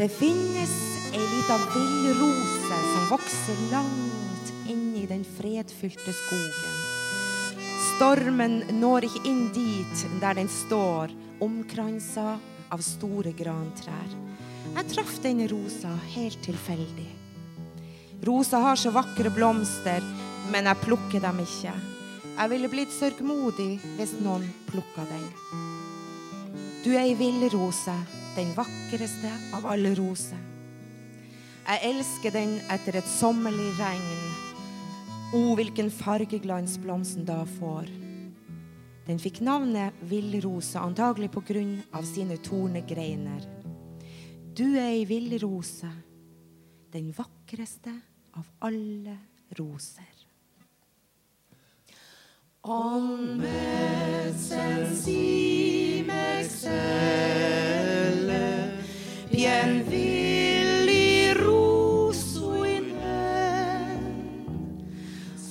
Det finnes ei lita villrose som vokser langt inn i den fredfylte skogen. Stormen når ikke inn dit der den står, omkransa av store grantrær. Jeg traff denne rosa helt tilfeldig. Rosa har så vakre blomster, men jeg plukker dem ikke. Jeg ville blitt sørgmodig hvis noen plukka den. Du er ei villrose, den vakreste av alle roser. Jeg elsker den etter et sommerlig regn. O, hvilken fargeglans blomsten da får. Den fikk navnet villrose, antagelig på grunn av sine tornegreiner. Du er ei villrose, den vakreste av alle roser. Om si bien villi rusuine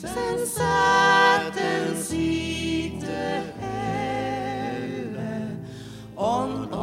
sensaten site elle on